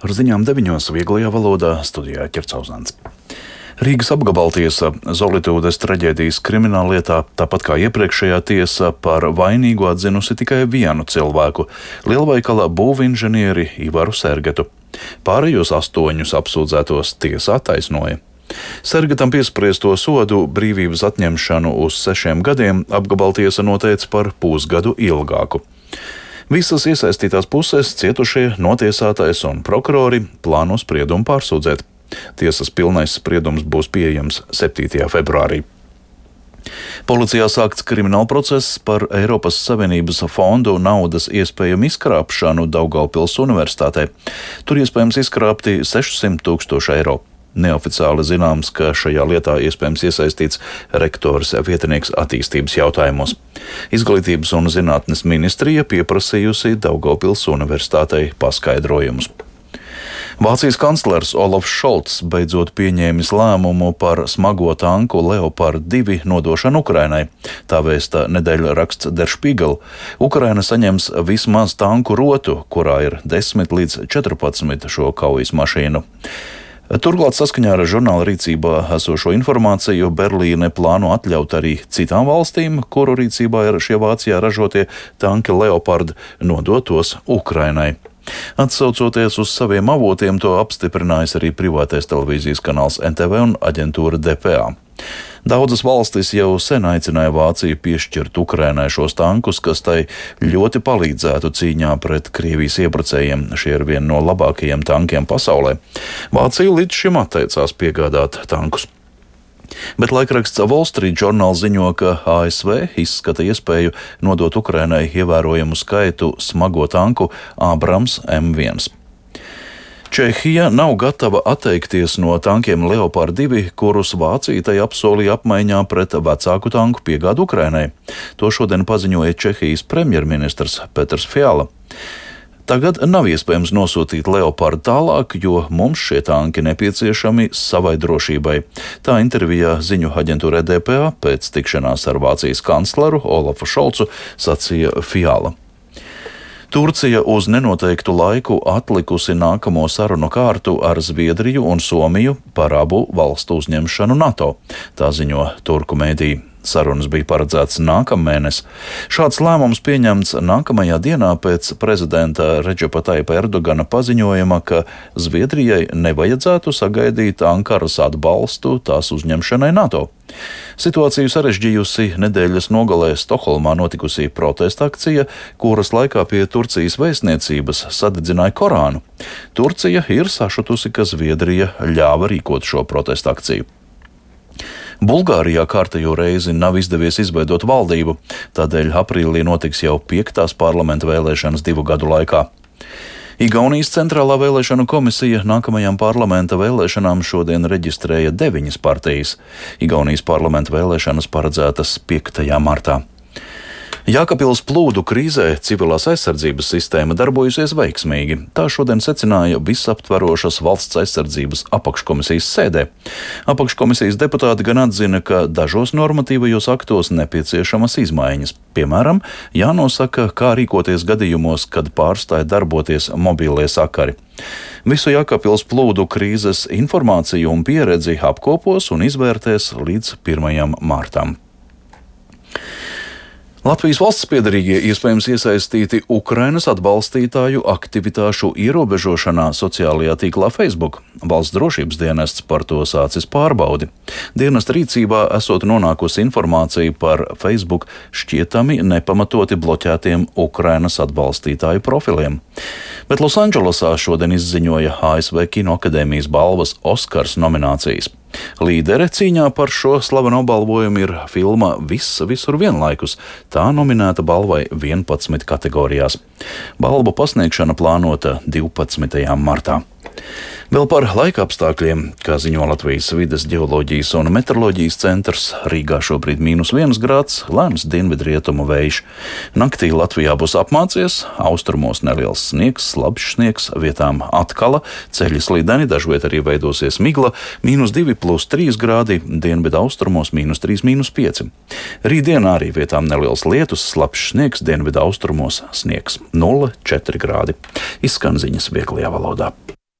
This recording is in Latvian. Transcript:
Ar ziņām deviņos vieglajā valodā studijā ķercauzāns. Rīgas apgabaltiesa Zolītūdes traģēdijas krimināllietā, tāpat kā iepriekšējā tiesa, par vainīgu atzinusi tikai vienu cilvēku - lielveikala būvinženieri Ivaru Sergetu. Pārējos astoņus apsūdzētos tiesa attaisnoja. Sergetam piespriesto sodu brīvības atņemšanu uz sešiem gadiem apgabaltiesa noteica par pusgadu ilgāku. Visas iesaistītās puses, cietušie, notiesātais un prokurori plāno spriedumu pārsūdzēt. Tiesas pilnais spriedums būs pieejams 7. februārī. Policijā sākts krimināla process par Eiropas Savienības fondu naudas iespējamu izkrāpšanu Daugaupils Universitātē. Tur iespējams izkrāpti 600 tūkstoši eiro. Neoficiāli zināms, ka šajā lietā iespējams iesaistīts rektors vietinieks attīstības jautājumos. Izglītības un zinātnes ministrija pieprasījusi Daugopils universitātei paskaidrojumus. Vācijas kanclers Olofs Šolts beidzot pieņēmis lēmumu par smago tanku Leopard 2 nodošanu Ukrainai. Tā vēsta nedēļa raksts Der Spiegel. Ukraina saņems vismaz tanku rotu, kurā ir 10 līdz 14 šo kaujas mašīnu. Turklāt, saskaņā ar žurnāla rīcībā esošo informāciju, Berlīne plāno atļaut arī citām valstīm, kuru rīcībā ir šie Vācijā ražotie tanki Leopard, nodot tos Ukrainai. Atsaucoties uz saviem avotiem, to apstiprinājis arī privātais televīzijas kanāls NTV un aģentūra DPA. Daudzas valstis jau sen aicināja Vāciju piešķirt Ukrainai šos tankus, kas tai ļoti palīdzētu cīņā pret Krievijas iebrucējiem. Šie ir vieni no labākajiem tankiem pasaulē. Vācija līdz šim atteicās piegādāt tankus. Bet laikraksts Wall Street Journal ziņo, ka ASV izskata iespēju nodot Ukrainai ievērojamu skaitu smago tanku Abrams M1. Čehija nav gatava atteikties no tankiem Leopard 2, kurus Vācija tai apsolīja apmaiņā pret vecāku tanku piegādu Ukrainai. To šodien paziņoja Čehijas premjerministrs Petrs Fiala. Tagad nav iespējams nosūtīt Leopardu tālāk, jo mums šie tanki nepieciešami savai drošībai. Tā intervijā ziņu aģentūrai DPA pēc tikšanās ar Vācijas kancleru Olafu Šolcu sacīja Fiala. Turcija uz nenoteiktu laiku atlikusi nākamo sarunu kārtu ar Zviedriju un Somiju par abu valstu uzņemšanu NATO, tā ziņo Turku mēdī. Sarunas bija paredzētas nākamēnes. Šāds lēmums pieņemts nākamajā dienā pēc prezidenta Reģepa Taipa Erdogana paziņojuma, ka Zviedrijai nevajadzētu sagaidīt Ankaras atbalstu tās uzņemšanai NATO. Situāciju sarežģījusi nedēļas nogalē Stokholmā notikusī protesta akcija, kuras laikā pie Turcijas vēstniecības sadedzināja Korānu. Turcija ir sašutusi, ka Zviedrija ļāva rīkot šo protesta akciju. Bulgārijā kārtējo reizi nav izdevies izveidot valdību, tādēļ aprīlī notiks jau piektās parlamenta vēlēšanas divu gadu laikā. Igaunijas centrālā vēlēšanu komisija nākamajām parlamenta vēlēšanām šodien reģistrēja deviņas partijas. Igaunijas parlamenta vēlēšanas paredzētas 5. martā. Jākapils plūdu krīzē civilās aizsardzības sistēma darbojusies veiksmīgi. Tā šodien secināja visaptverošas valsts aizsardzības apakškomisijas sēdē. Apakškomisijas deputāti gan atzina, ka dažos normatīvajos aktos nepieciešamas izmaiņas. Piemēram, jānosaka, kā rīkoties gadījumos, kad pārstāja darboties mobilie sakari. Visu Jākapils plūdu krīzes informāciju un pieredzi apkopos un izvērtēs līdz 1. mārtam. Latvijas valsts piedarīgie iespējams iesaistīti Ukrainas atbalstītāju aktivitāšu ierobežošanā sociālajā tīklā Facebook. Valsts drošības dienests par to sācis pārbaudi. Dienesta rīcībā esot nonākusi informācija par Facebook šķietami nepamatoti bloķētiem Ukrainas atbalstītāju profiliem. Bet Losandželosā šodien izziņoja ASV Kinoakadēmijas balvas Oskars nominācijas. Līdere cīņā par šo slavenu apbalvojumu ir filma Viss visur vienlaikus. Tā nominēta balvai 11 kategorijās. Balvu pasniegšana plānota 12. martā. Vēl par laika apstākļiem, kā ziņo Latvijas vidas geoloģijas un meteoroloģijas centrs, Rīgā šobrīd - mīnus 1 grāds, lēns dienvidrietumu vējš. Naktī Latvijā būs apmācies, austrumos neliels sniegs, slabs sniegs, vietām atkala, ceļi slideni, dažviet arī veidosies migla, mīnus 2 plus 3 grādi, dienvidu austrumos mīnus 3, mīnus 5. Rītdienā arī vietām neliels lietus, slabs sniegs, dienvidu austrumos sniegs 0,4 grādi. Izskan ziņas vieglajā valodā.